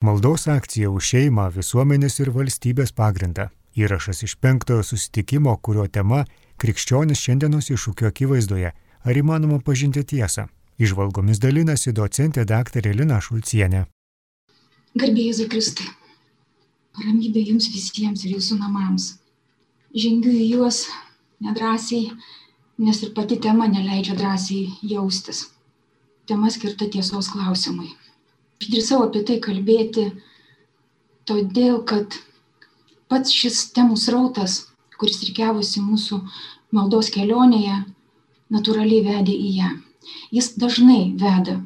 Maldos akcija už šeimą, visuomenės ir valstybės pagrindą. Įrašas iš penktojo susitikimo, kurio tema - Krikščionis šiandienos iššūkio akivaizdoje. Ar įmanoma pažinti tiesą? Išvalgomis dalinasi docentė daktarė Lina Šulcienė. Garbėjai Zikristai. Ramybė jums visiems ir jūsų namams. Žengiu į juos nedrasiai, nes ir pati tema neleidžia drąsiai jaustis. Tema skirta tiesos klausimui. Išdrįsau apie tai kalbėti, todėl kad pats šis temų srautas, kuris reikiavusi mūsų maldos kelionėje, natūraliai vedė į ją. Jis dažnai veda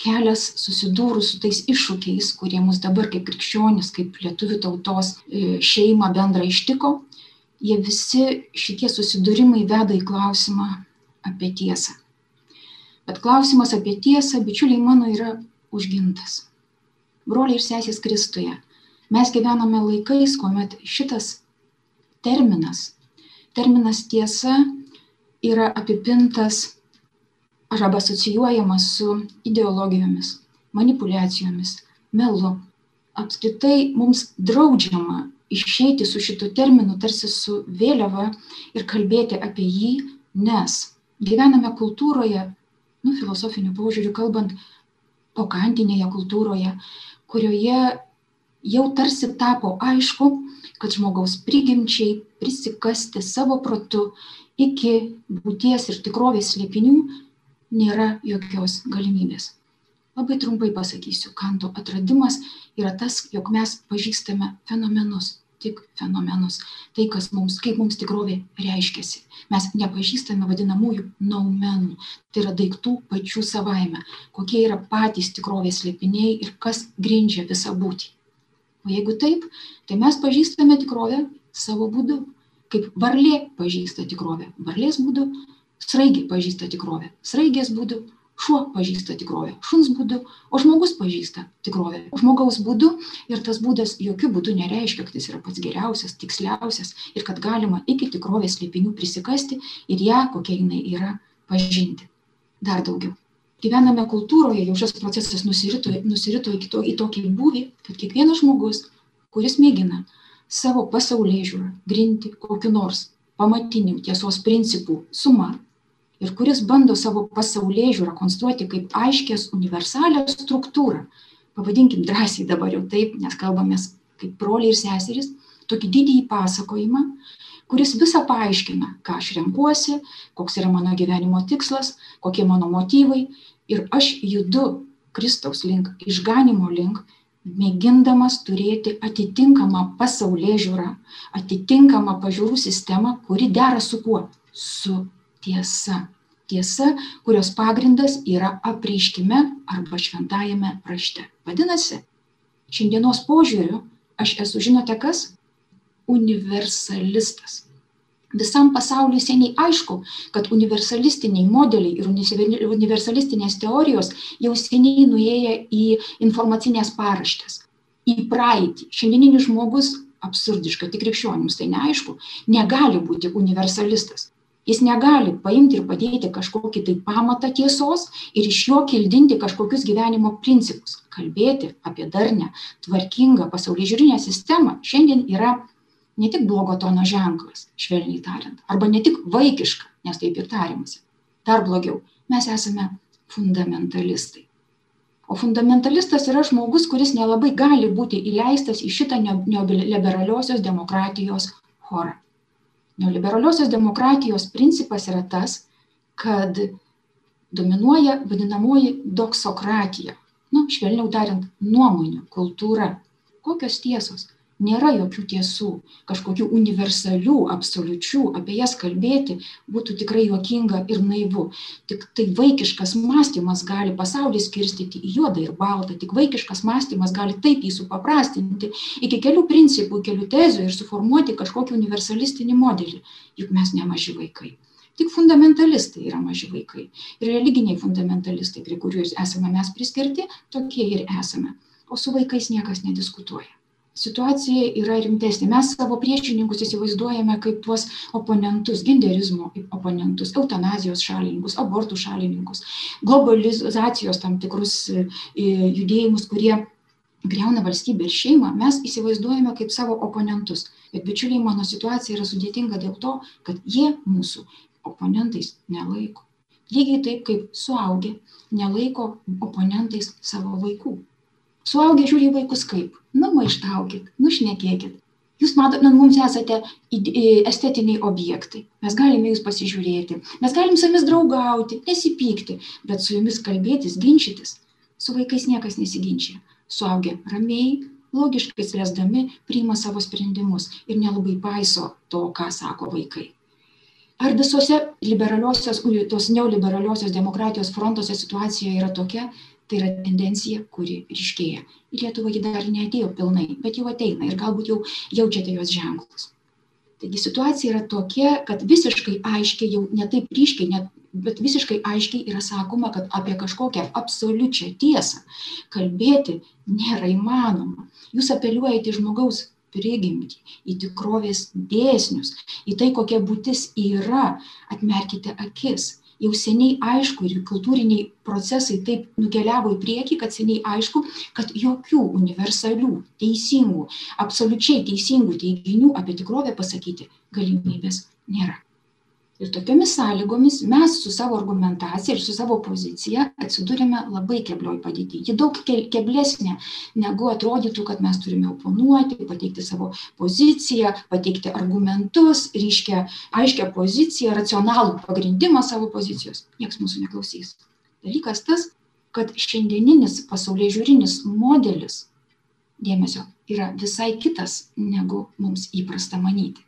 kelias susidūrus su tais iššūkiais, kurie mus dabar kaip krikščionis, kaip lietuvių tautos e, šeima bendra ištiko, jie visi šitie susidūrimai veda į klausimą apie tiesą. Bet klausimas apie tiesą, bičiuliai mano, yra užgintas. Broliai ir sesės Kristuje, mes gyvename laikais, kuomet šitas terminas, terminas tiesa yra apipintas arba asocijuojamas su ideologijomis, manipulacijomis, melu. Apskritai mums draudžiama išeiti su šitu terminu tarsi su vėliava ir kalbėti apie jį, nes gyvename kultūroje, nu, filosofiniu požiūriu kalbant, pokantinėje kultūroje, kurioje jau tarsi tapo aišku, kad žmogaus prigimčiai prisikasti savo protu iki būties ir tikrovės slėpinių nėra jokios galimybės. Labai trumpai pasakysiu, kanto atradimas yra tas, jog mes pažįstame fenomenus, tik fenomenus. Tai, kas mums, kaip mums tikrovė reiškiasi. Mes nepažįstame vadinamųjų naumenų. Tai yra daiktų pačių savaime. Kokie yra patys tikrovės slėpiniai ir kas grindžia visą būtį. O jeigu taip, tai mes pažįstame tikrovę savo būdu. Kaip varlė pažįsta tikrovę. Varlės būdu, sraigė pažįsta tikrovę. Sraigės būdu, šuo pažįsta tikrovę šuns būdu o žmogus pažįsta tikrovę žmogaus būdu. Ir tas būdas jokiu būdu nereiškia kad jis yra pats geriausias tiksliausias ir kad galima iki tikrovės slėpinių prisikasti ir ją kokia jinai yra pažinti. Dar daugiau. Gyvename kultūroje jau šis procesas nusirito nusirito iki to į tokį būvį kad kiekvienas žmogus kuris mėgina savo pasaulėžiūrą grinti kokiu nors pamatiniu tiesos principų suma ir kuris bando savo pasaulėžiūrą konstruoti kaip aiškės universalią struktūrą, pavadinkim drąsiai dabar jau taip, nes kalbamės kaip broliai ir seserys, tokį didįjį pasakojimą, kuris visą paaiškina, ką aš renkuosi, koks yra mano gyvenimo tikslas, kokie mano motyvai ir aš judu Kristaus link, išganimo link, mėgindamas turėti atitinkamą pasaulė žiūrą, atitinkamą pažiūrų sistemą, kuri dera su kuo? Su tiesa. Tiesa, kurios pagrindas yra apreiškime arba šventajame rašte. Vadinasi, šiandienos požiūriu aš esu, žinote kas? Universalistas. Visam pasauliu seniai aišku, kad universalistiniai modeliai ir universalistinės teorijos jau seniai nuėję į informacinės paraštės, į praeitį. Šiandieninis žmogus absurdiška, tik krikščionims tai neaišku, negali būti universalistas jis negali paimti ir padėti kažkokį tai pamatą tiesos ir iš jo kildinti kažkokius gyvenimo principus. Kalbėti apie darnią tvarkingą pasaulėžiūrinę sistemą šiandien yra ne tik blogo tono ženklas švelniai tariant arba ne tik vaikiška nes taip ir tariamasi. Dar blogiau mes esame fundamentalistai. O fundamentalistas yra žmogus kuris nelabai gali būti įleistas į šitą neoliberaliosios demokratijos chorą neoliberaliosios demokratijos principas yra tas, kad dominuoja vadinamoji doksokratija. Nu, švelniau tariant, nuomonių kultūra. Kokios tiesos? Nėra jokių tiesų kažkokių universalių absoliučių apie jas kalbėti būtų tikrai juokinga ir naivu. Tiktai vaikiškas mąstymas gali pasaulį skirstyti į juodą ir baltą. Tik vaikiškas mąstymas gali taip jį supaprastinti iki kelių principų kelių tezių ir suformuoti kažkokį universalistinį modelį. Juk mes ne maži vaikai. Tik fundamentalistai yra maži vaikai. Ir religiniai fundamentalistai prie kurių esame mes priskirti tokie ir esame. O su vaikais niekas nediskutuoja situacija yra rimtesnė. Mes savo priešininkus įsivaizduojame kaip tuos oponentus, genderizmo oponentus, eutanazijos šalininkus, abortų šalininkus, globalizacijos tam tikrus e, judėjimus, kurie greuna valstybę ir šeimą, mes įsivaizduojame kaip savo oponentus. Bet bičiuliai, mano situacija yra sudėtinga dėl to, kad jie mūsų oponentais nelaiko. Lygiai taip kaip suaugę nelaiko oponentais savo vaikų. Suaugę žiūri vaikus kaip, nu maištaukit, nušnekėkit. Jūs matote, nu, mums esate estetiniai objektai. Mes galime jūs pasižiūrėti, mes galim su jumis draugauti, nesipykti, bet su jumis kalbėtis, ginčytis. Su vaikais niekas nesiginčia suaugę ramiai logiškai spręsdami priima savo sprendimus ir nelabai paiso to, ką sako vaikai. Ar visose liberaliosios, tos neoliberaliosios demokratijos frontuose situacija yra tokia, tai yra tendencija, kuri ryškėja. Į Lietuvą ji dar neatėjo pilnai, bet jau ateina ir galbūt jau jaučiate jos ženklus. Taigi situacija yra tokia, kad visiškai aiškiai, jau ne taip ryškiai, net bet visiškai aiškiai yra sakoma, kad apie kažkokią absoliučią tiesą kalbėti nėra įmanoma. Jūs apeliuojate žmogaus prigimtį, į tikrovės dėsnius, į tai, kokia būtis yra, atmerkite akis. Jau seniai aišku ir kultūriniai procesai taip nukeliavo į priekį, kad seniai aišku, kad jokių universalių, teisingų, absoliučiai teisingų teiginių apie tikrovę pasakyti galimybės nėra ir tokiomis sąlygomis mes su savo argumentacija ir su savo pozicija atsiduriame labai keblioj padėty. Ji daug ke keblesnė negu atrodytų kad mes turime oponuoti pateikti savo poziciją pateikti argumentus ryškią aiškią poziciją racionalų pagrindimą savo pozicijos. Nieks mūsų neklausys. Dalykas tas kad šiandieninis pasaulėžiūrinis modelis dėmesio yra visai kitas negu mums įprasta manyti.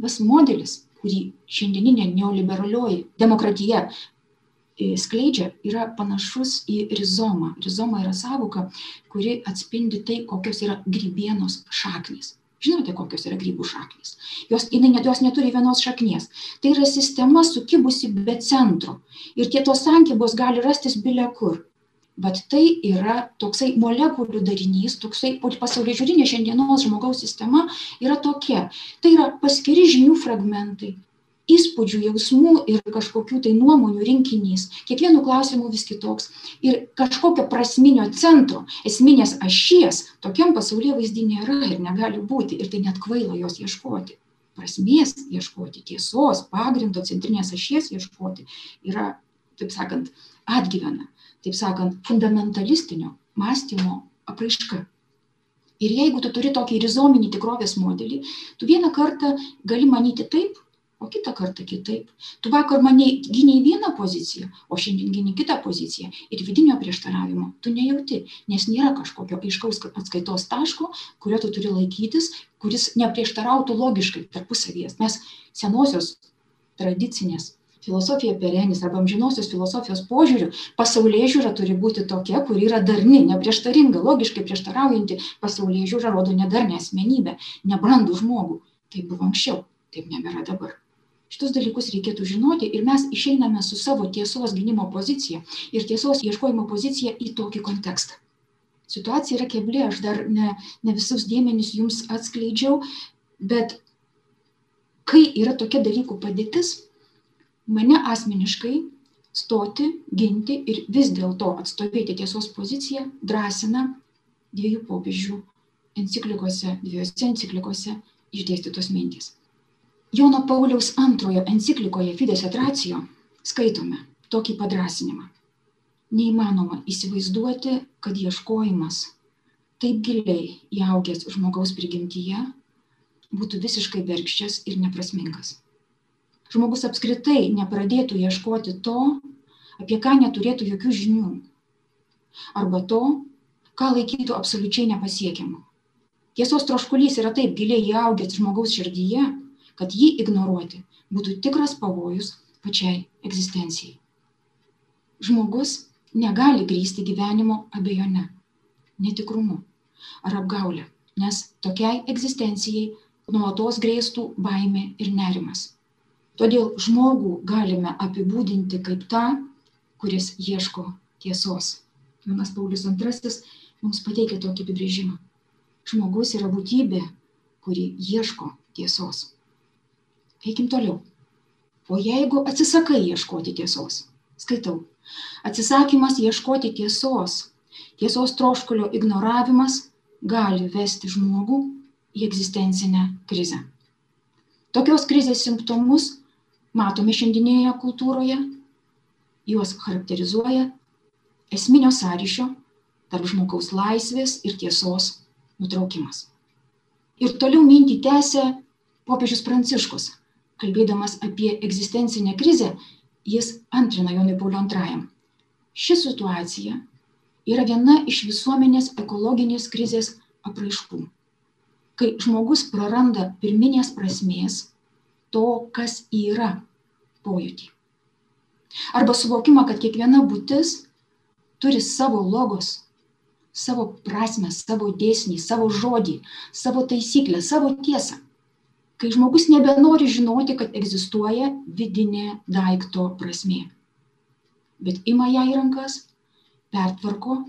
Tas modelis kurį šiandieninė neoliberalioji demokratija e, skleidžia, yra panašus į rizomą. Rizoma yra savoka, kuri atspindi tai, kokios yra grybienos šaknys. Žinote, kokios yra grybų šaknys. Jos, jinai, jos neturi vienos šaknies. Tai yra sistema sukibusi be centro. Ir tie tos sankybos gali rastis bile kur bet tai yra toksai molekulių darinys, toksai pasaulio šiandienos žmogaus sistema yra tokia. Tai yra paskiri žinių fragmentai, įspūdžių, jausmų ir kažkokių tai nuomonių rinkinys. Kiekvienų klausimų vis kitoks. Ir kažkokio prasminio centro, esminės ašies, tokiam pasaulyje vaizdį nėra ir negali būti. Ir tai net kvaila jos ieškoti. Prasmės ieškoti, tiesos, pagrindo, centrinės ašies ieškoti yra, taip sakant, atgyvena taip sakant, fundamentalistinio mąstymo apraiška. Ir jeigu tu turi tokį rizominį tikrovės modelį, tu vieną kartą gali manyti taip, o kitą kartą kitaip. Tu vakar maniai gyniai vieną poziciją, o šiandien gyni kitą poziciją ir vidinio prieštaravimo tu nejauti, nes nėra kažkokio aiškaus atskaitos taško, kurio tu turi laikytis, kuris neprieštarautų logiškai tarpusavyje. Mes senosios tradicinės filosofija perenis arba amžinosios filosofijos požiūriu pasaulėžiūra turi būti tokia kuri yra darni neprieštaringa logiškai prieštaraujanti pasaulėžiūra rodo nedarnią asmenybę nebrandų žmogų. Taip buvo anksčiau taip nebėra dabar. Šitus dalykus reikėtų žinoti ir mes išeiname su savo tiesos gynimo pozicija ir tiesos ieškojimo pozicija į tokį kontekstą. Situacija yra kebli aš dar ne ne visus dėmenis jums atskleidžiau bet kai yra tokia dalykų padėtis mane asmeniškai stoti, ginti ir vis dėlto atstovėti tiesos poziciją drąsina dviejų popiežių enciklikose, dviejose enciklikose išdėstytos mintys. Jono Pauliaus antrojo enciklikoje Fides et Ratio skaitome tokį padrasinimą. Neįmanoma įsivaizduoti, kad ieškojimas taip giliai įaugęs žmogaus prigimtyje būtų visiškai bergščias ir neprasmingas žmogus apskritai nepradėtų ieškoti to, apie ką neturėtų jokių žinių. Arba to, ką laikytų absoliučiai nepasiekiamu. Tiesos troškulys yra taip giliai įaugęs žmogaus širdyje, kad jį ignoruoti būtų tikras pavojus pačiai egzistencijai. Žmogus negali grįsti gyvenimo abejone, netikrumu ar apgaulę, nes tokiai egzistencijai nuolatos grėstų baimė ir nerimas. Todėl žmogų galime apibūdinti kaip tą, kuris ieško tiesos. Jonas Paulius II mums pateikia tokį apibrėžimą. Žmogus yra būtybė, kuri ieško tiesos. Eikim toliau. O jeigu atsisakai ieškoti tiesos, skaitau, atsisakymas ieškoti tiesos, tiesos troškulio ignoravimas gali vesti žmogų į egzistencinę krizę. Tokios krizės simptomus matome šiandienėje kultūroje, juos charakterizuoja esminio sąryšio tarp žmogaus laisvės ir tiesos nutraukimas. Ir toliau mintį tęsė popiežius Pranciškus, kalbėdamas apie egzistencinę krizę, jis antrina Jonui Pauliu II. Ši situacija yra viena iš visuomenės ekologinės krizės apraiškų. Kai žmogus praranda pirminės prasmės to, kas yra pojūtį. Arba suvokimą, kad kiekviena būtis turi savo logos, savo prasme, savo dėsnį, savo žodį, savo taisyklę, savo tiesą. Kai žmogus nebenori žinoti, kad egzistuoja vidinė daikto prasmė. Bet ima ją į rankas, pertvarko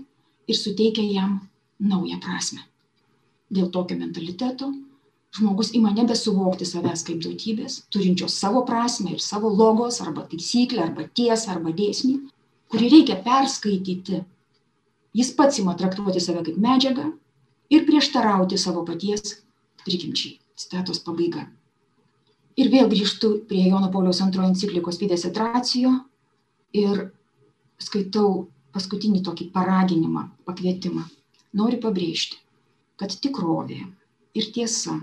ir suteikia jam naują prasme. Dėl tokio mentaliteto žmogus ima nebesuvokti savęs kaip duotybės, turinčios savo prasme ir savo logos arba taisyklę arba tiesą arba dėsnį, kurį reikia perskaityti. Jis pats ima traktuoti save kaip medžiagą ir prieštarauti savo paties prigimčiai. Citatos pabaiga. Ir vėl grįžtu prie Jono Pauliaus antrojo enciklikos Fides et Ratio ir skaitau paskutinį tokį paraginimą, pakvietimą. Noriu pabrėžti, kad tikrovė ir tiesa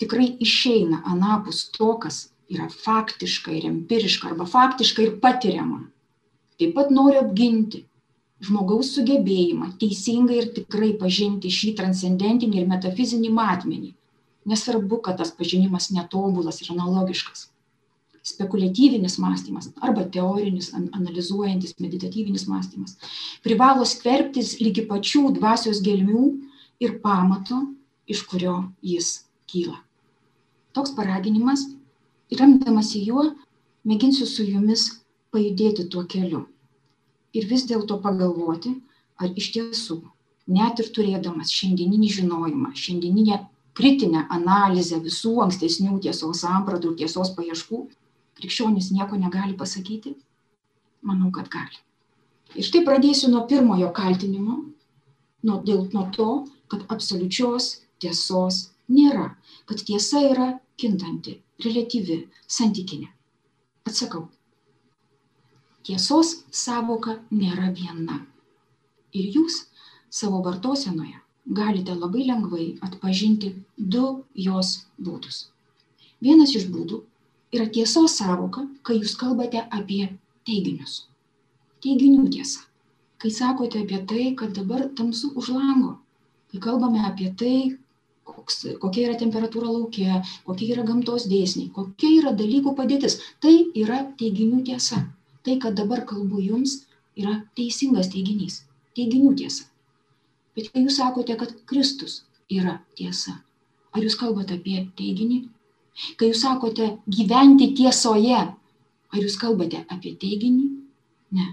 tikrai išeina anapus to, kas yra faktiška ir empiriška arba faktiška ir patiriama. Taip pat noriu apginti žmogaus sugebėjimą teisingai ir tikrai pažinti šį transcendentinį ir metafizinį matmenį. Nesvarbu, kad tas pažinimas netobulas ir analogiškas. Spekuliatyvinis mąstymas arba teorinis, analizuojantis, meditatyvinis mąstymas privalo skverbtis lygi pačių dvasios gelmių ir pamato, iš kurio jis kyla toks paraginimas remdamasi juo mėginsiu su jumis pajudėti tuo keliu. Ir vis dėlto pagalvoti, ar iš tiesų, net ir turėdamas šiandieninį žinojimą, šiandieninę kritinę analizę visų ankstesnių tiesos sampratų ir tiesos paieškų, krikščionis nieko negali pasakyti? Manau, kad gali. Ir štai pradėsiu nuo pirmojo kaltinimo, nuo, dėl, nuo to, kad absoliučios tiesos nėra, kad tiesa yra kintanti, relatyvi, santykinė. Atsakau. Tiesos savoka nėra viena. Ir jūs savo vartosenoje galite labai lengvai atpažinti du jos būdus. Vienas iš būdų yra tiesos savoka, kai jūs kalbate apie teiginius. Teiginių tiesa. Kai sakote apie tai, kad dabar tamsu už lango. Kai kalbame apie tai, koks, kokia yra temperatūra laukia, kokie yra gamtos dėsniai, kokia yra dalykų padėtis. Tai yra teiginių tiesa. Tai, kad dabar kalbu jums, yra teisingas teiginys. Teiginių tiesa. Bet kai jūs sakote, kad Kristus yra tiesa, ar jūs kalbate apie teiginį? Kai jūs sakote gyventi tiesoje, ar jūs kalbate apie teiginį? Ne.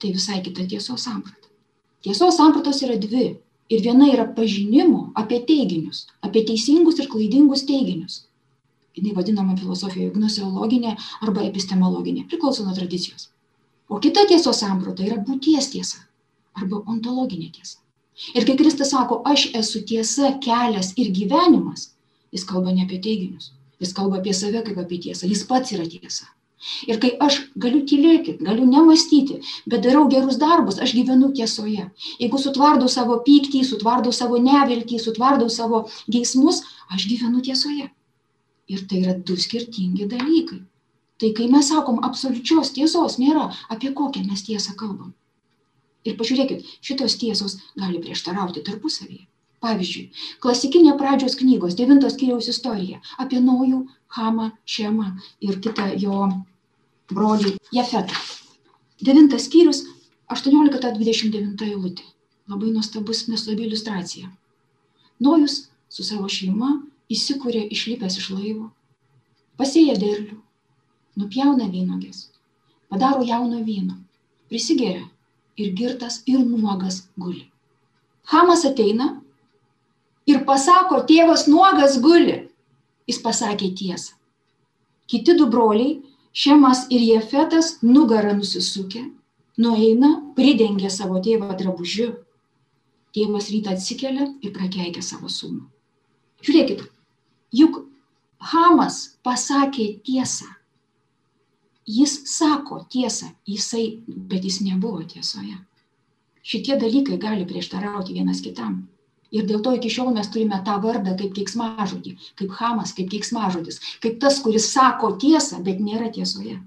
Tai visai kita tiesos samprata. Tiesos sampratos yra dvi Ir viena yra pažinimo apie teiginius, apie teisingus ir klaidingus teiginius. Jis vadinama filosofijoje gnoseologinė arba epistemologinė, priklauso nuo tradicijos. O kita tiesos samprata yra būties tiesa arba ontologinė tiesa. Ir kai Kristus sako, aš esu tiesa, kelias ir gyvenimas, jis kalba ne apie teiginius, jis kalba apie save kaip apie tiesą, jis pats yra tiesa. Ir kai aš galiu tylėti, galiu nemastyti, bet darau gerus darbus, aš gyvenu tiesoje. Jeigu sutvardau savo pyktį, sutvardau savo neviltį, sutvardau savo geismus, aš gyvenu tiesoje. Ir tai yra du skirtingi dalykai. Tai kai mes sakom, absoliučios tiesos nėra, apie kokią mes tiesą kalbam. Ir pažiūrėkit, šitos tiesos gali prieštarauti tarpusavyje. Pavyzdžiui, klasikinė pradžios knygos, devintos kiriaus istorija apie Nojų, Hamą, Šemą ir kitą jo brolį Jefetą. Devintas skyrius, 18-29 eilutė. Labai nuostabus, nuostabi iliustracija. Nojus su savo šeima įsikūrė išlipęs iš laivo, pasėja derlių, nupjauna vynogės, padaro jauno vyno, prisigeria ir girtas ir nuogas guli. Hamas ateina ir pasako, tėvas nuogas guli. Jis pasakė tiesą. Kiti du broliai, Šemas ir Jefetas, nugarą nusisukę, nueina, pridengia savo tėvą drabužiu. tėvas rytą atsikelia ir prakeikia savo sūnų. Žiūrėkit, juk Hamas pasakė tiesą. Jis sako tiesą, jisai, bet jis nebuvo tiesoje. Šitie dalykai gali prieštarauti vienas kitam. Ir dėl to iki šiol mes turime tą vardą kaip keiksmažodį, kaip Hamas, kaip keiksmažodis, kaip tas, kuris sako tiesą, bet nėra tiesoje.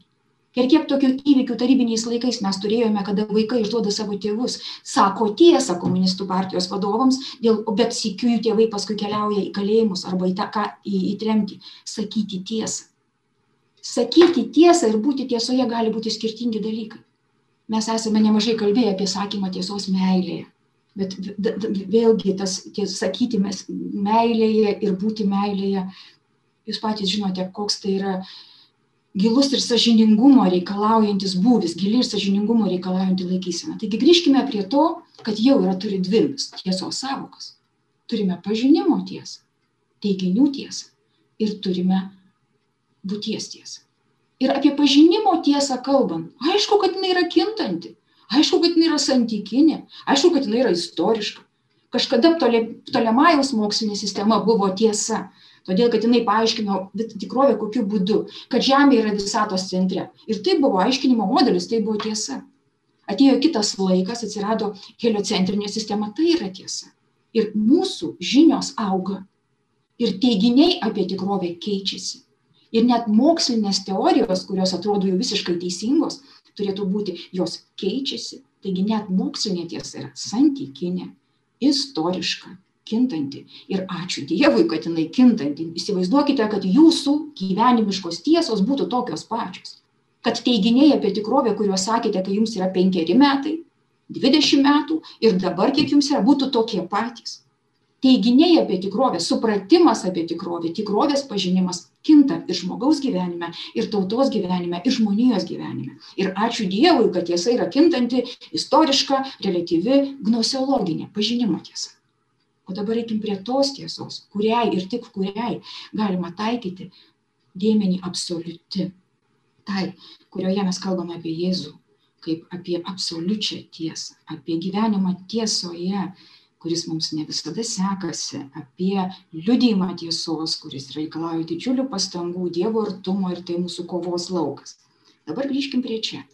Ir kiek tokių įvykių tarybiniais laikais mes turėjome, kada vaikai išduoda savo tėvus, sako tiesą komunistų partijos vadovams, dėl, bet sikiu jų tėvai paskui keliauja į kalėjimus arba į, tą, į, į tremtį. Sakyti tiesą. Sakyti tiesą ir būti tiesoje gali būti skirtingi dalykai. Mes esame nemažai kalbėję apie sakymą tiesos meilėje. Bet vėlgi tas ties, sakyti mes meilėje ir būti meilėje, jūs patys žinote, koks tai yra gilus ir sažiningumo reikalaujantis būvis, gili ir sažiningumo reikalaujanti laikysena. Taigi grįžkime prie to, kad jau yra turi dvi tiesos savokas. Turime pažinimo tiesą, teiginių tiesą ir turime būties tiesą. Ir apie pažinimo tiesą kalbant, aišku, kad jinai yra kintanti, aišku, kad jinai yra santykinė, aišku, kad jinai yra istoriška. Kažkada Ptolemajaus mokslinė sistema buvo tiesa, Todėl, kad jinai paaiškino tikrovę kokiu būdu, kad Žemė yra visatos centre. Ir tai buvo aiškinimo modelis, tai buvo tiesa. Atėjo kitas laikas, atsirado heliocentrinė sistema, tai yra tiesa. Ir mūsų žinios auga. Ir teiginiai apie tikrovę keičiasi. Ir net mokslinės teorijos, kurios atrodo jau visiškai teisingos, turėtų būti, jos keičiasi. Taigi net mokslinė tiesa yra santykinė, istoriška, kintanti. Ir ačiū Dievui, kad jinai kintanti. Įsivaizduokite, kad jūsų gyvenimiškos tiesos būtų tokios pačios. Kad teiginiai apie tikrovę, kuriuos sakėte, kai jums yra penkeri metai, dvidešimt metų ir dabar kiek jums yra, būtų tokie patys. Teiginiai apie tikrovę, supratimas apie tikrovę, tikrovės pažinimas kinta ir žmogaus gyvenime, ir tautos gyvenime, ir žmonijos gyvenime. Ir ačiū Dievui, kad tiesa yra kintanti, istoriška, relatyvi, gnoseologinė, pažinimo tiesa. O dabar eikim prie tos tiesos, kuriai ir tik kuriai galima taikyti dėmenį absoliuti. Tai, kurioje mes kalbame apie Jėzų, kaip apie absoliučią tiesą, apie gyvenimą tiesoje, kuris mums ne visada sekasi, apie liudymą tiesos, kuris reikalauja didžiulių pastangų, Dievo artumo ir tai mūsų kovos laukas. Dabar grįžkim prie čia.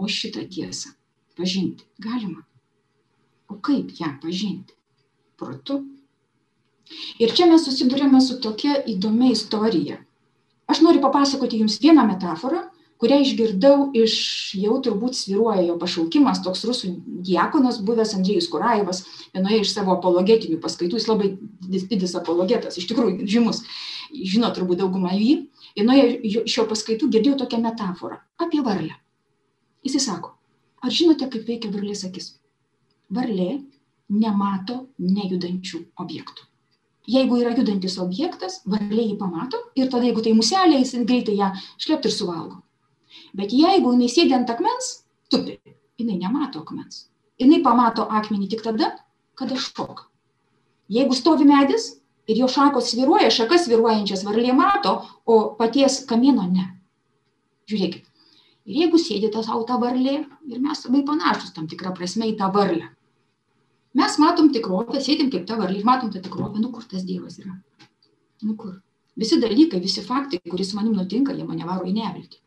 O šitą tiesą pažinti galima. O kaip ją pažinti? protu. Ir čia mes susidurėme su tokia įdomia istorija. Aš noriu papasakoti Jums vieną metaforą, kurią išgirdau iš jau turbūt sviruoja jo pašaukimas, toks rusų diakonas, buvęs Andrijus Kurajevas, vienoje iš savo apologetinių paskaitų, jis labai didis apologetas, iš tikrųjų žymus, žino turbūt daugumą jį, vienoje iš jo paskaitų girdėjau tokią metaforą apie varlę. Jis sako, ar žinote, kaip veikia varlės akis? Varlė nemato nejudančių objektų. Jeigu yra judantis objektas, varlė jį pamato ir tada, jeigu tai muselė, jis greitai ją šlept ir suvalgo. Bet jeigu jinai sėdi ant akmens, tupi, jinai nemato akmens. Jinai pamato akmenį tik tada, kada šoka. Jeigu stovi medis ir jo šakos sviruoja, šakas sviruojančias varlė mato, o paties kamieno ne. Žiūrėkit. Ir jeigu sėdi tas auta varlė, ir mes labai panašus tam tikrą prasme į tą varlę, Mes matom tikrovę, sėdim kaip ta varlė ir matom tą tikrovę, nu kur tas Dievas yra. Nu kur. Visi dalykai, visi faktai, kuris manim nutinka, jie mane varo į neviltį.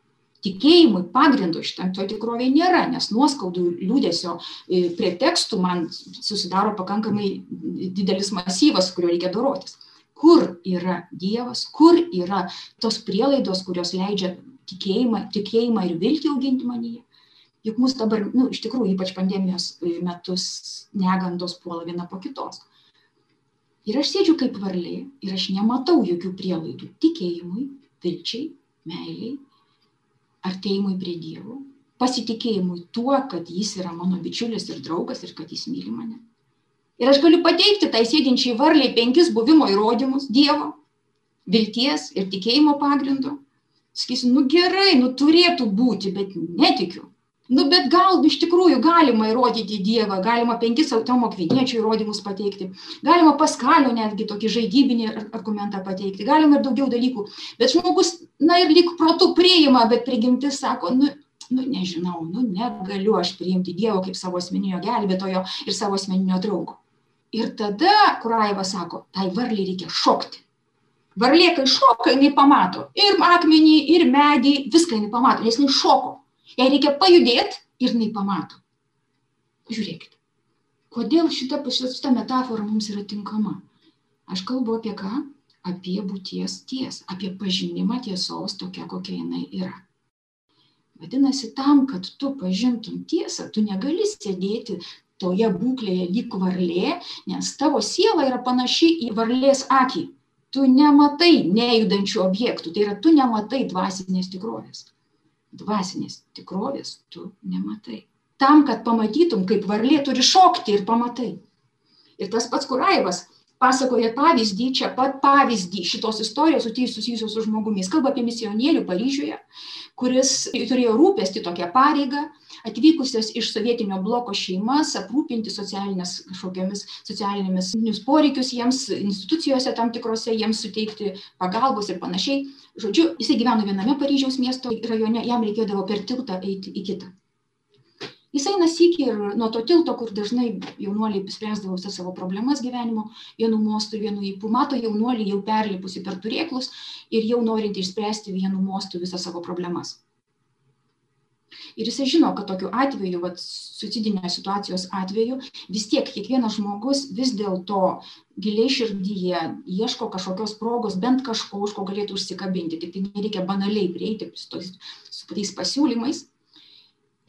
Tikėjimui pagrindo šitam to tikroviai nėra, nes nuoskaudų liūdėsio e, pretekstų man susidaro pakankamai didelis masyvas, su kuriuo reikia dorotis. Kur yra Dievas, kur yra tos prielaidos, kurios leidžia tikėjimą, tikėjimą ir viltį auginti manyje juk mus dabar, nu, iš tikrųjų, ypač pandemijos metus negandos puola viena po kitos. Ir aš sėdžiu kaip varlė ir aš nematau jokių prielaidų tikėjimui, vilčiai, meiliai, artėjimui prie Dievo, pasitikėjimui tuo, kad jis yra mano bičiulis ir draugas ir kad jis myli mane. Ir aš galiu pateikti tai sėdinčiai varliai penkis buvimo įrodymus Dievo, vilties ir tikėjimo pagrindo. Sakysiu, nu gerai, nu turėtų būti, bet netikiu nu bet gal iš tikrųjų galima įrodyti dievą galima penkis tomo akviniečio įrodymus pateikti galima paskalio netgi tokį žaidybinį argumentą pateikti galima ir daugiau dalykų bet žmogus na ir lyg protu priima bet prigimtis sako nu nu nežinau nu negaliu aš priimti dievo kaip savo asmeninio gelbėtojo ir savo asmeninio draugo Ir tada Kuraiva sako, tai varliai reikia šokti. Varlė, kai šoka, jinai pamato ir akmenį, ir medį, viską jinai pamato, nes jinai šoko. Jai reikia pajudėti ir jinai pamato. Žiūrėkite, kodėl šita, šita metafora mums yra tinkama. Aš kalbu apie ką? Apie būties tiesą, apie pažinimą tiesos tokia, kokia jinai yra. Vadinasi, tam, kad tu pažintum tiesą, tu negali sėdėti toje būklėje lyg varlė, nes tavo siela yra panaši į varlės akį tu nematai nejudančių objektų, tai yra tu nematai dvasinės tikrovės. Dvasinės tikrovės tu nematai. Tam, kad pamatytum, kaip varlė turi šokti ir pamatai. Ir tas pats Kuraivas pasakoja pavyzdį, čia pat pavyzdį šitos istorijos susijusios su žmogumi. Jis kalba apie misionierių Paryžiuje, kuris turėjo rūpesti tokią pareigą, atvykusias iš sovietinio bloko šeimas aprūpinti socialinės kažkokiamis socialinėmis poreikius jiems institucijose tam tikrose jiems suteikti pagalbos ir panašiai žodžiu jisai gyveno viename paryžiaus miesto rajone jam reikėdavo per tiltą eiti į kitą jis eina sykį ir nuo to tilto kur dažnai jaunuoliai spręsdavo visas savo problemas gyvenimo vienu mostu vienu ypu mato jaunuolį jau perlipusį per turėklus ir jau norintį išspręsti vienu mostu visas savo problemas. Ir jisai žino kad tokiu atveju vat suicidinės situacijos atveju vis tiek kiekvienas žmogus vis dėlto giliai širdyje ieško kažkokios progos bent kažko už ko galėtų užsikabinti. Tiktai nereikia banaliai prieiti su tais su tais pasiūlymais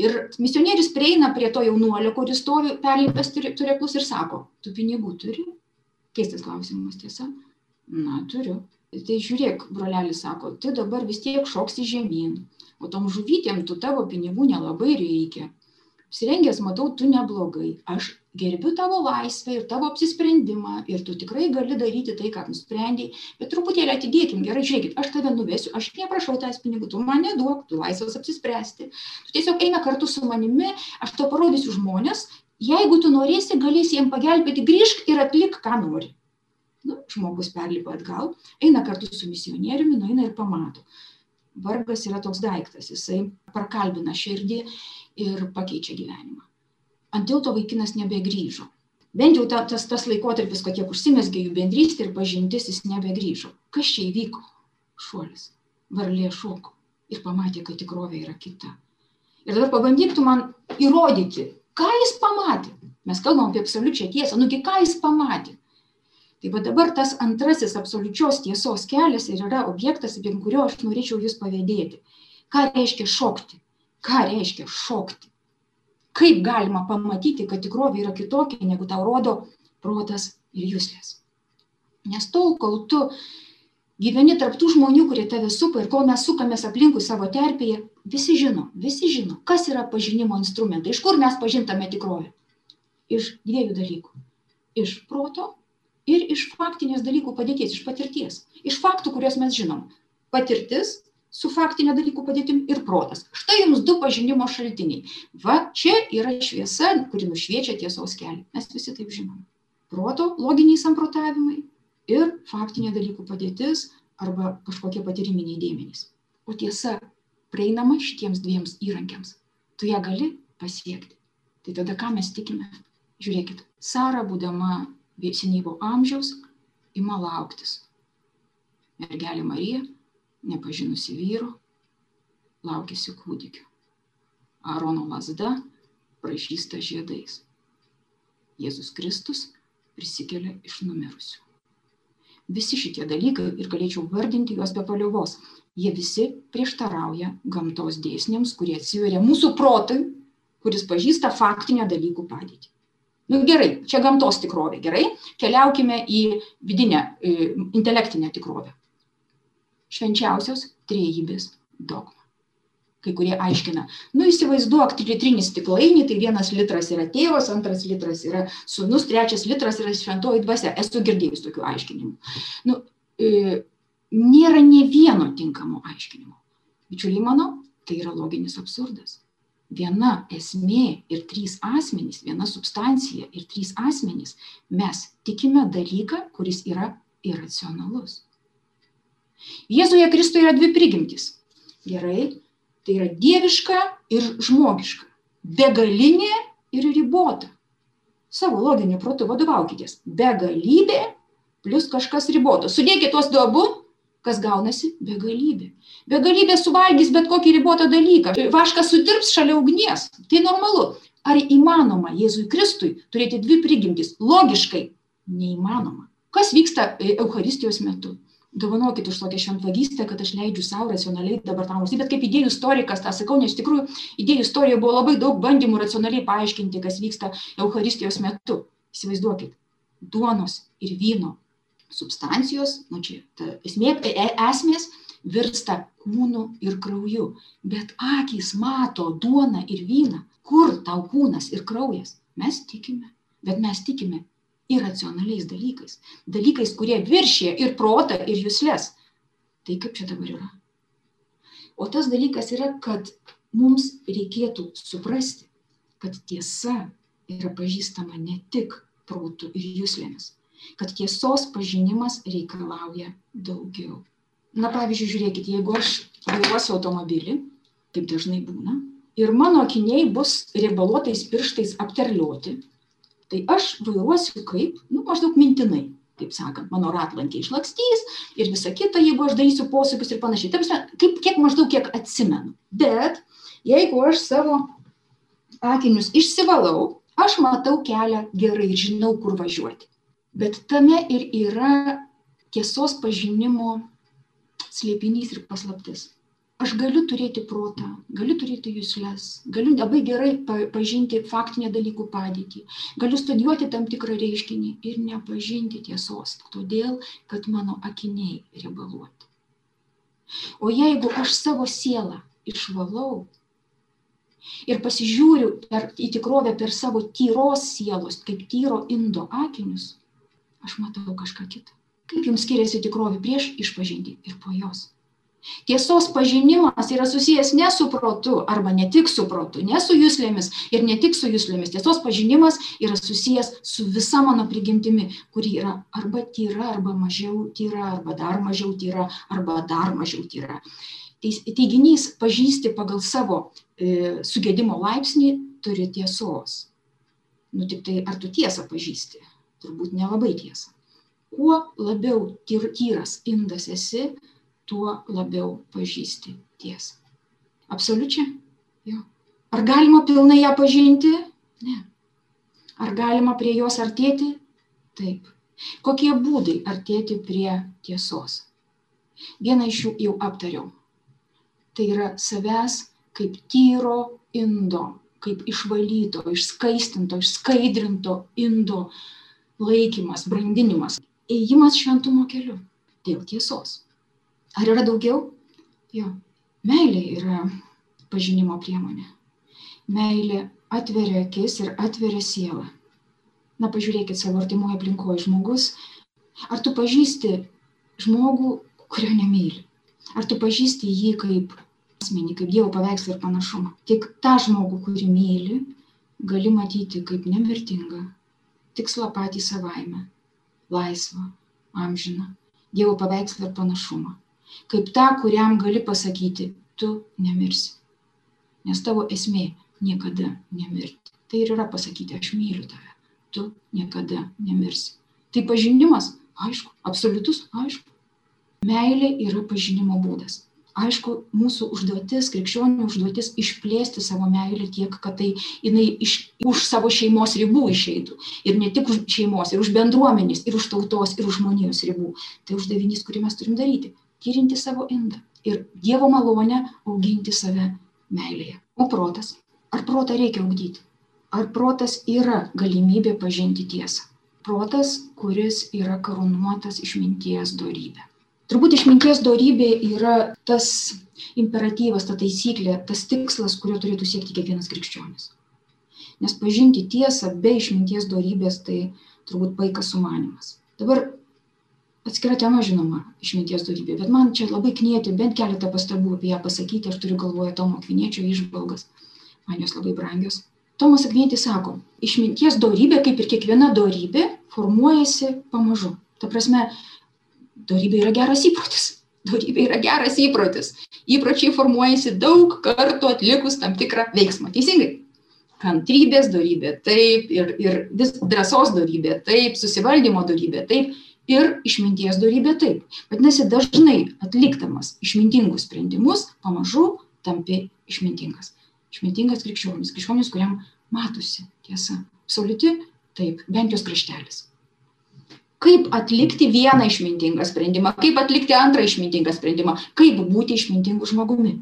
ir misionierius prieina prie to jaunuolio kuris stovi perlipęs turėklus ir sako tu pinigų turi? Keistas klausimas tiesa. Na turiu. Tai žiūrėk brolelis sako tai dabar vis tiek šoksi žemyn o tom žuvytėm tų tavo pinigų nelabai reikia. Apsirengęs, matau, tu neblogai. Aš gerbiu tavo laisvę ir tavo apsisprendimą ir tu tikrai gali daryti tai, ką nusprendėjai, bet truputėlį atidėkim, gerai, žiūrėkit, aš tave nuvesiu, aš neprašau tavęs pinigų, tu man neduok, tu laisvas apsispręsti. Tu tiesiog eina kartu su manimi, aš to parodysiu žmonės, jeigu tu norėsi, galėsi jiems pagelbėti, grįžk ir atlik, ką nori. Nu, žmogus perlipa atgal, eina kartu su misionieriumi, nueina ir pamato vargas yra toks daiktas, jisai prakalbina širdį ir pakeičia gyvenimą. Ant tilto vaikinas nebegrįžo. Bent jau ta, tas, tas laikotarpis, kad tiek užsimesgė jų bendrystė ir pažintis, jis nebegrįžo. Kas čia įvyko? Šuolis. Varlė šoko ir pamatė, kad tikrovė yra kita. Ir dabar pabandyk tu man įrodyti, ką jis pamatė. Mes kalbam apie absoliučią tiesą, nugi ką jis pamatė tai va dabar tas antrasis absoliučios tiesos kelias ir yra objektas aplink kurio aš norėčiau jus pavėdėti. Ką reiškia šokti? Ką reiškia šokti? Kaip galima pamatyti kad tikrovė yra kitokia negu tau rodo protas ir juslės? Nes tol kol tu gyveni tarp tų žmonių kurie tave supa ir kol mes sukamės aplinkui savo terpėje visi žino visi žino kas yra pažinimo instrumentai iš kur mes pažintame tikrovę. Iš dviejų dalykų. Iš proto ir iš faktinės dalykų padėties, iš patirties, iš faktų, kuriuos mes žinom. Patirtis su faktinė dalykų padėtim ir protas. Štai jums du pažinimo šaltiniai. Va čia yra šviesa, kuri nušviečia tiesos kelią. Mes visi taip žinom. Proto loginiai samprotavimai ir faktinė dalykų padėtis arba kažkokie patyriminiai dėmenys. O tiesa prieinama šitiems dviems įrankiams. Tu ją gali pasiekti. Tai tada ką mes tikime? Žiūrėkit, Sara, būdama senyvo amžiaus ima lauktis. Mergelė Marija, nepažinusi vyro, laukėsi kūdikio. Aarono lasda pražįsta žiedais. Jėzus Kristus prisikelia iš numirusių. Visi šitie dalykai, ir galėčiau vardinti juos be paliovos, jie visi prieštarauja gamtos dėsniams, kurie atsiveria mūsų protui, kuris pažįsta faktinę dalykų padėtį. Nu gerai, čia gamtos tikrovė, gerai, keliaukime į vidinę, intelektinę tikrovę. Švenčiausios trejybės dogma. Kai kurie aiškina, nu įsivaizduok litrinį stiklainį, tai vienas litras yra tėvas, antras litras yra sunus, trečias litras yra šventoji dvasia. Esu girdėjus tokių aiškinimų. Nu, e, nėra ne vieno tinkamo aiškinimo. Bičiuliai mano, tai yra loginis absurdas viena esmė ir trys asmenys, viena substancija ir trys asmenys, mes tikime dalyką, kuris yra iracionalus. Jėzuje Kristuje yra dvi prigimtis. Gerai, tai yra dieviška ir žmogiška. Begalinė ir ribota. savo loginiu protu vadovaukitės. Begalybė plus kažkas riboto. Sudėkit tuos du abu, kas gaunasi begalybė. Begalybė suvalgys bet kokį ribotą dalyką. Vaškas sutirps šalia ugnies. Tai normalu. Ar įmanoma Jėzui Kristui turėti dvi prigimtis? Logiškai neįmanoma. Kas vyksta e, Euharistijos metu? dovanokit už tokią šventvagystę, kad aš leidžiu savo racionaliai dabar tą valstybę, bet kaip idėjų istorikas tą sakau, nes iš tikrųjų idėjų istorijoje buvo labai daug bandymų racionaliai paaiškinti, kas vyksta Euharistijos metu. Įsivaizduokit, duonos ir vyno substancijos, nu čia ta esmė, e, e, esmės virsta kūnu ir krauju, bet akys mato duoną ir vyną, kur tau kūnas ir kraujas. Mes tikime, bet mes tikime iracionaliais dalykais, dalykais, kurie viršė ir protą, ir jūslės. Tai kaip čia dabar yra? O tas dalykas yra, kad mums reikėtų suprasti, kad tiesa yra pažįstama ne tik protų ir jūslėmis, kad tiesos pažinimas reikalauja daugiau. Na pavyzdžiui, žiūrėkit, jeigu aš vairuosiu automobilį, kaip dažnai būna, ir mano akiniai bus riebaluotais pirštais apterlioti, tai aš vairuosiu kaip, nu, maždaug mintinai, kaip sakant, mano ratlankiai išlakstys ir visa kita, jeigu aš darysiu posūkius ir panašiai. Taip, kaip, kiek maždaug, kiek atsimenu. Bet jeigu aš savo akinius išsivalau, aš matau kelią gerai ir žinau, kur važiuoti. Bet tame ir yra tiesos pažinimo slėpinys ir paslaptis aš galiu turėti protą, galiu turėti jūslės, galiu labai gerai pažinti faktinę dalykų padėtį, galiu studijuoti tam tikrą reiškinį ir nepažinti tiesos, todėl, kad mano akiniai riebaluoti. O jeigu aš savo sielą išvalau ir pasižiūriu per, į tikrovę per savo tyros sielos, kaip tyro indo akinius, aš matau kažką kitą. Kaip jums skiriasi tikrovė prieš išpažinti ir po jos? Tiesos pažinimas yra susijęs ne su protu arba ne tik su protu, ne su jūslėmis ir ne tik su jūslėmis. Tiesos pažinimas yra susijęs su visa mano prigimtimi, kuri yra arba tyra, arba mažiau tyra, arba dar mažiau tyra, arba dar mažiau tyra. Teiginys pažįsti pagal savo e, sugėdimo laipsnį turi tiesos. Nu tik tai ar tu tiesą pažįsti? Turbūt nelabai tiesą. Kuo labiau tyr, tyras indas esi, tuo labiau pažįsti tiesą. Absoliučiai? Jo. Ar galima pilnai ją pažinti? Ne. Ar galima prie jos artėti? Taip. Kokie būdai artėti prie tiesos? Vieną iš jų jau aptariau. Tai yra savęs kaip tyro indo, kaip išvalyto, išskaistinto, išskaidrinto indo laikymas, brandinimas, ėjimas šventumo keliu dėl tiesos. Ar yra daugiau? Jo. Meilė yra pažinimo priemonė. Meilė atveria akis ir atveria sielą. Na, pažiūrėkit savo artimoje aplinkoje žmogus. Ar tu pažįsti žmogų, kurio nemyli? Ar tu pažįsti jį kaip asmenį, kaip Dievo paveikslą ir panašumą? Tik tą žmogų, kurį myli, gali matyti kaip nemirtingą, tikslą patį savaime, laisvą, amžiną, Dievo paveikslą ir panašumą kaip tą, kuriam gali pasakyti, tu nemirsi. Nes tavo esmė niekada nemirti. Tai ir yra pasakyti, aš myliu tave, tu niekada nemirsi. Tai pažinimas, aišku, absoliutus, aišku. Meilė yra pažinimo būdas. Aišku, mūsų užduotis, krikščionių užduotis išplėsti savo meilę tiek, kad tai jinai iš, už savo šeimos ribų išeitų. Ir ne tik už šeimos, ir už bendruomenės, ir už tautos, ir už žmonijos ribų. Tai uždavinys, kurį mes turim daryti tyrinti savo indą ir Dievo malonę auginti save meilėje. O protas? Ar protą reikia augdyti? Ar protas yra galimybė pažinti tiesą? Protas, kuris yra karūnuotas išminties darybė. Turbūt išminties darybė yra tas imperatyvas, ta taisyklė, tas tikslas, kurio turėtų siekti kiekvienas krikščionis. Nes pažinti tiesą be išminties darybės tai turbūt paikas sumanimas. Dabar atskira tema žinoma išminties dorybė bet man čia labai knieti bent keletą pastabų apie ją pasakyti aš turiu galvoje tomo akviniečio įžvalgas man jos labai brangios tomas akvinietis sako išminties dorybė kaip ir kiekviena dorybė formuojasi pamažu ta prasme dorybė yra geras įprotis dorybė yra geras įprotis įpročiai formuojasi daug kartų atlikus tam tikrą veiksmą teisingai kantrybės dorybė taip, ir, ir vis drąsos dorybė taip, susivaldymo dorybė taip, ir išminties dorybė taip. Vadinasi, dažnai atlikdamas išmintingus sprendimus, pamažu tampi išmintingas. Išmintingas krikščionis, krikščionis, kuriam matosi tiesa. Absoliuti, taip, bent jos kraštelis. Kaip atlikti vieną išmintingą sprendimą, kaip atlikti antrą išmintingą sprendimą, kaip būti išmintingu žmogumi.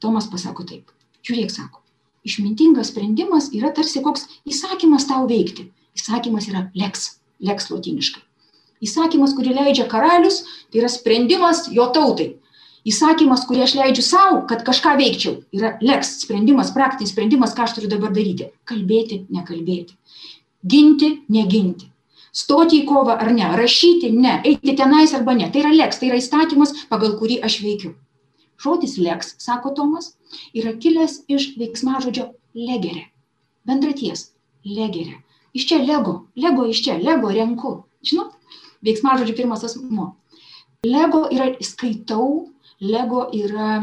Tomas pasako taip. Žiūrėk, sako, išmintingas sprendimas yra tarsi koks įsakymas tau veikti. Įsakymas yra leks, leks lotiniškai. Įsakymas, kurį leidžia karalius, tai yra sprendimas jo tautai. Įsakymas, kurį aš leidžiu savo, kad kažką veikčiau, yra leks sprendimas, praktinis sprendimas, ką aš turiu dabar daryti. Kalbėti, nekalbėti. Ginti, neginti. Stoti į kovą ar ne, rašyti, ne, eiti tenais arba ne. Tai yra leks, tai yra įstatymas, pagal kurį aš veikiu. Žodis leks, sako Tomas, yra kilęs iš veiksmažodžio legerė. Bendraties, legerė. Iš čia lego, lego iš čia, lego renku. Žinot, veiksmažodžio pirmas asmuo. Lego yra skaitau, lego yra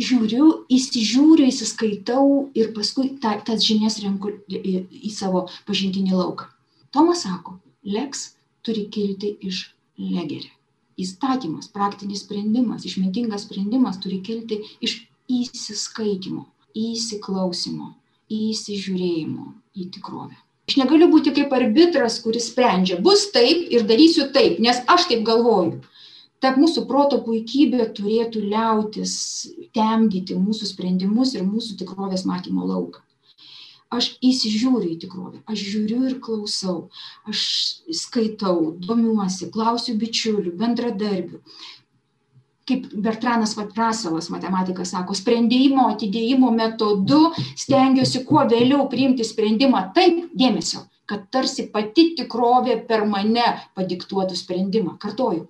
žiūriu, įsižiūriu, įsiskaitau ir paskui ta, tas žinias renku į, į savo pažintinį lauką. Tomas sako, leks turi kilti iš legerio įstatymas, praktinis sprendimas, išmintingas sprendimas turi kilti iš įsiskaitimo, įsiklausimo, įsižiūrėjimo į tikrovę. Aš negaliu būti kaip arbitras, kuris sprendžia, bus taip ir darysiu taip, nes aš taip galvoju. Ta mūsų proto puikybė turėtų liautis temdyti mūsų sprendimus ir mūsų tikrovės matymo lauką aš įsižiūriu į tikrovę, aš žiūriu ir klausau, aš skaitau, domiuosi, klausiu bičiulių, bendradarbių. Kaip Bertranas Vatrasalas, matematikas sako, sprendimo atidėjimo metodu stengiuosi kuo vėliau priimti sprendimą taip dėmesio, kad tarsi pati tikrovė per mane padiktuotų sprendimą. Kartoju,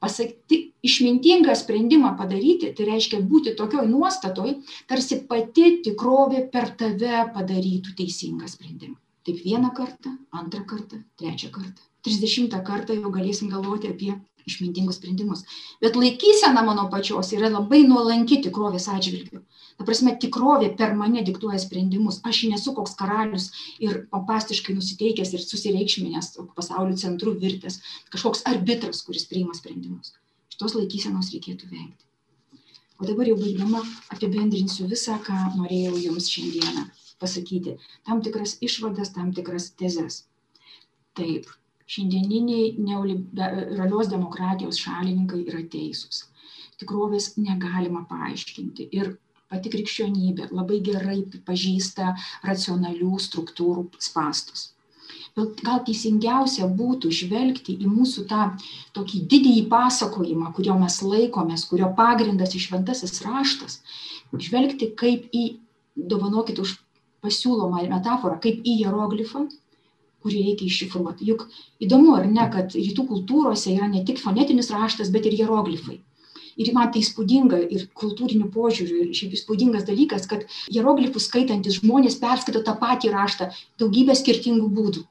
pasakyti išmintingą sprendimą padaryti, tai reiškia būti tokioj nuostatoj, tarsi pati tikrovė per tave padarytų teisingą sprendimą. Taip vieną kartą, antrą kartą, trečią kartą. Trisdešimtą kartą jau galėsim galvoti apie išmintingus sprendimus. Bet laikysena mano pačios yra labai nuolanki tikrovės atžvilgiu. Ta prasme, tikrovė per mane diktuoja sprendimus. Aš nesu koks karalius ir pompastiškai nusiteikęs ir susireikšminęs pasaulio centru virtęs, kažkoks arbitras, kuris priima sprendimus. Šitos laikysenos reikėtų vengti. O dabar jau baigdama apibendrinsiu visą, ką norėjau Jums šiandieną pasakyti. Tam tikras išvadas, tam tikras tezes. Taip, šiandieniniai neoliberalios demokratijos šalininkai yra teisūs. Tikrovės negalima paaiškinti ir pati krikščionybė labai gerai pažįsta racionalių struktūrų spastus. Bet gal teisingiausia būtų žvelgti į mūsų tą tokį didįjį pasakojimą, kurio mes laikomės, kurio pagrindas išventasis raštas, žvelgti kaip į, dovanokit už pasiūlomą metaforą, kaip į hieroglifą, kurį reikia iššifruoti. Juk įdomu, ar ne, kad rytų kultūrose yra ne tik fonetinis raštas, bet ir hieroglifai ir man tai įspūdinga ir kultūriniu požiūriu ir šiaip įspūdingas dalykas kad hieroglifus skaitantys žmonės perskaito tą patį raštą daugybę skirtingų būdų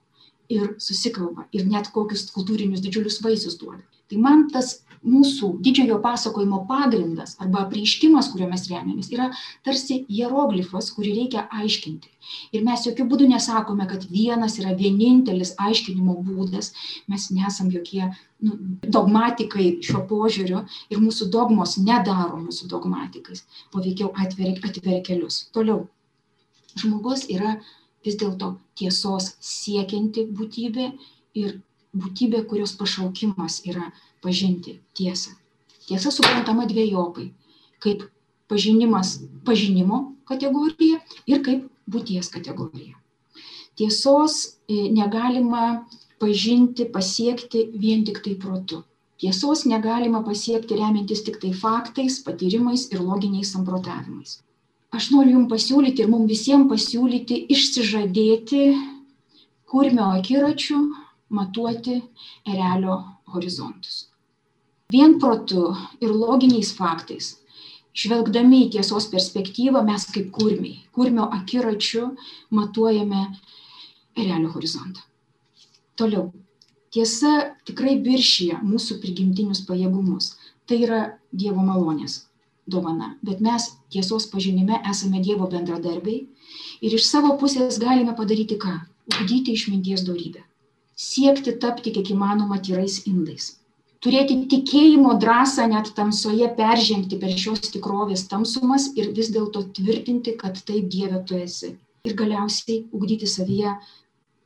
ir susikalba ir net kokius kultūrinius didžiulius vaisius duoda tai man tas mūsų didžiojo pasakojimo pagrindas arba apreiškimas kuriuo mes remiamės yra tarsi hieroglifas kurį reikia aiškinti. Ir mes jokiu būdu nesakome kad vienas yra vienintelis aiškinimo būdas. Mes nesam jokie nu, dogmatikai šiuo požiūriu ir mūsų dogmos nedaro mūsų dogmatikais. O veikiau atveria, atveria kelius. Toliau. Žmogus yra vis dėlto tiesos siekianti būtybė ir būtybė, kurios pašaukimas yra pažinti tiesą. Tiesa suprantama dviejopai - kaip pažinimas pažinimo kategorija ir kaip būties kategorija. Tiesos e, negalima pažinti, pasiekti vien tik tai protu. Tiesos negalima pasiekti remiantis tik tai faktais, patyrimais ir loginiais samprotavimais. Aš noriu Jums pasiūlyti ir mums visiems pasiūlyti išsižadėti kurmio akiračių matuoti erelio horizontus. Vien protu ir loginiais faktais, žvelgdami į tiesos perspektyvą, mes kaip kurmiai, kurmio akiračiu matuojame erelio horizontą. Toliau. Tiesa tikrai viršyje mūsų prigimtinius pajėgumus. Tai yra Dievo malonės. dovana, bet mes tiesos pažinime esame Dievo bendradarbiai ir iš savo pusės galime padaryti ką? Ugdyti išminties darybę. Siekti tapti kiek įmanoma tyrais indais. Turėti tikėjimo drąsą net tamsoje peržengti per šios tikrovės tamsumas ir vis dėlto tvirtinti, kad taip Dieve tu esi. Ir galiausiai ugdyti savyje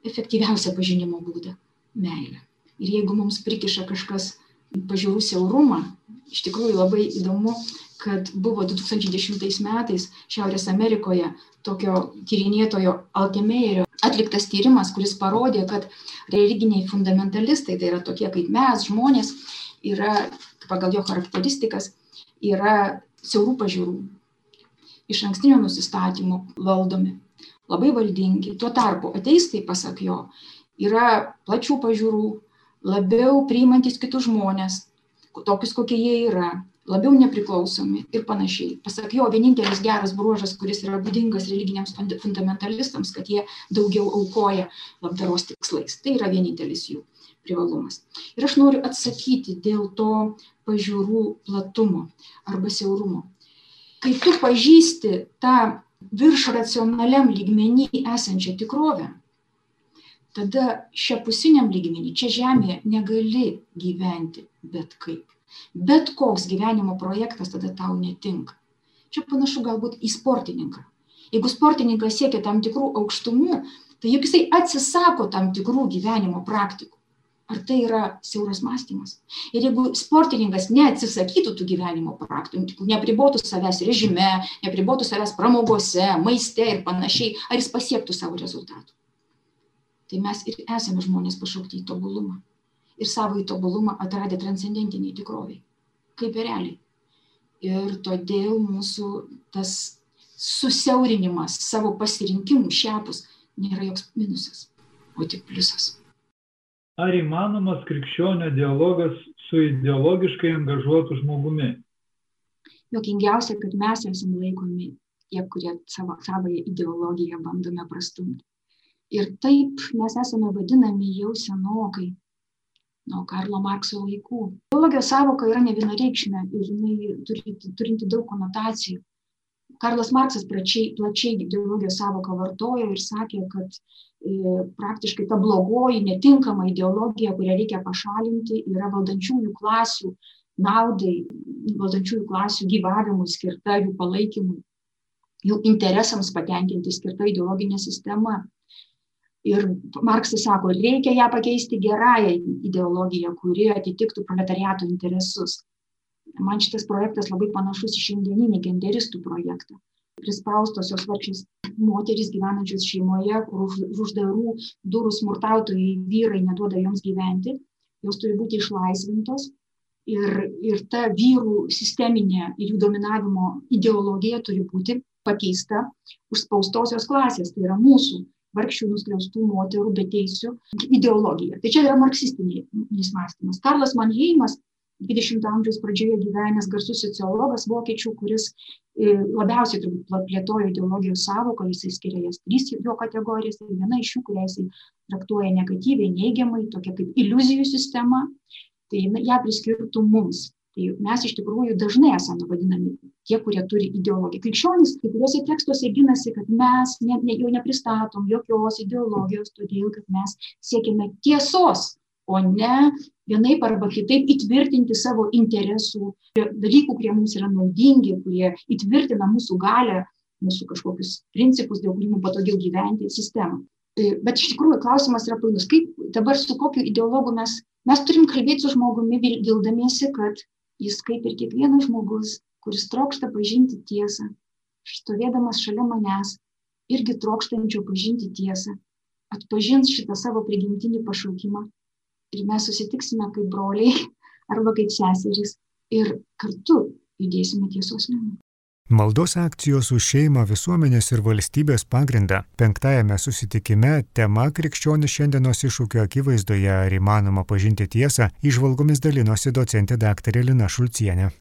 efektyviausią pažinimo būdą - meilę. Ir jeigu mums prikiša kažkas pažiūrų siaurumą, iš tikrųjų labai įdomu, kad buvo 2010 metais Šiaurės Amerikoje tokio tyrinėtojo Altemeirio atliktas tyrimas, kuris parodė, kad religiniai fundamentalistai, tai yra tokie kaip mes, žmonės, yra pagal jo charakteristikas, yra siaurų pažiūrų, iš ankstinio nusistatymo valdomi, labai valdingi. Tuo tarpu ateistai, pasak jo, yra plačių pažiūrų, labiau priimantis kitus žmonės, tokius kokie jie yra, labiau nepriklausomi ir panašiai. Pasak jo, vienintelis geras bruožas, kuris yra būdingas religiniams fundamentalistams, kad jie daugiau aukoja labdaros tikslais. Tai yra vienintelis jų privalumas. Ir aš noriu atsakyti dėl to pažiūrų platumo arba siaurumo. Kai tu pažįsti tą virš racionaliam lygmenį esančią tikrovę, tada šiapusiniam lygmenį, čia žemėje negali gyventi bet kaip bet koks gyvenimo projektas tada tau netinka. Čia panašu galbūt į sportininką. Jeigu sportininkas siekia tam tikrų aukštumų, tai juk jisai atsisako tam tikrų gyvenimo praktikų. Ar tai yra siauras mąstymas? Ir jeigu sportininkas neatsisakytų tų gyvenimo praktikų, nepribotų savęs režime, nepribotų savęs pramogose, maiste ir panašiai, ar jis pasiektų savo rezultatų? Tai mes ir esame žmonės pašaukti į tobulumą ir savąjį tobulumą atradę transcendentiniai tikroviai, kaip realiai. Ir todėl mūsų tas susiaurinimas savo pasirinkimų šiapus nėra joks minusas, o tik pliusas. Ar įmanomas krikščionio dialogas su ideologiškai angažuotu žmogumi? Jokingiausia, kad mes esame laikomi tie, kurie savo, savoje ideologiją bandome prastumti. Ir taip mes esame vadinami jau senokai nuo Karlo Markso laikų. Ideologijos savoka yra ne vienareikšmė ir jinai turi, turinti daug konotacijų. Karlas Marksas plačiai, plačiai ideologijos savoką vartojo ir sakė, kad e, praktiškai ta blogoji, netinkama ideologija, kurią reikia pašalinti, yra valdančiųjų klasių naudai, valdančiųjų klasių gyvavimui skirta, jų palaikymui, jų interesams patenkinti skirta ideologinė sistema ir marksas sako reikia ją pakeisti gerąja ideologija kuri atitiktų proletariato interesus. Man šitas projektas labai panašus į šiandieninį genderistų projektą. Prispaustosios vargšės moterys gyvenančios šeimoje kur už uždarų durų smurtautojai vyrai neduoda joms gyventi jos turi būti išlaisvintos. Ir, ir ta vyrų sisteminė ir jų dominavimo ideologija turi būti pakeista užspaustosios klasės, tai yra mūsų vargšių nuskriaustų moterų beteisių ideologija. Tai čia yra marksistinis mąstymas. Karlas Manheimas, 20 amžiaus pradžioje gyvenęs garsus sociologas vokiečių, kuris e, labiausiai turbūt plėtojo ideologijos savoką, jisai skiria jas trys jo kategorijas ir viena iš jų, kurią jisai traktuoja negatyviai, neigiamai, tokia kaip iliuzijų sistema, tai ją priskirtų mums tai mes iš tikrųjų dažnai esame vadinami tie kurie turi ideologiją. Krikščionys kai kuriuose tekstuose ginasi kad mes ne, ne, jau nepristatom jokios ideologijos todėl kad mes siekiame tiesos o ne vienaip arba kitaip įtvirtinti savo interesų dalykų kurie mums yra naudingi kurie įtvirtina mūsų galią mūsų kažkokius principus dėl kurių mum patogiau gyventi sistemą. Tai, bet iš tikrųjų klausimas yra painus kaip dabar su kokiu ideologu mes mes turim kalbėti su žmogumi vildamiesi kad jis kaip ir kiekvienas žmogus, kuris trokšta pažinti tiesą, stovėdamas šalia manęs, irgi trokštančio pažinti tiesą, atpažins šitą savo prigimtinį pašaukimą ir mes susitiksime kaip broliai arba kaip seserys ir kartu judėsime tiesos link. Maldos akcijos už šeimą, visuomenės ir valstybės pagrindą penktajame susitikime tema krikščionis šiandienos iššūkio akivaizdoje ar įmanoma pažinti tiesą, išvalgomis dalinosi docentė dr. Lina Šulcienė.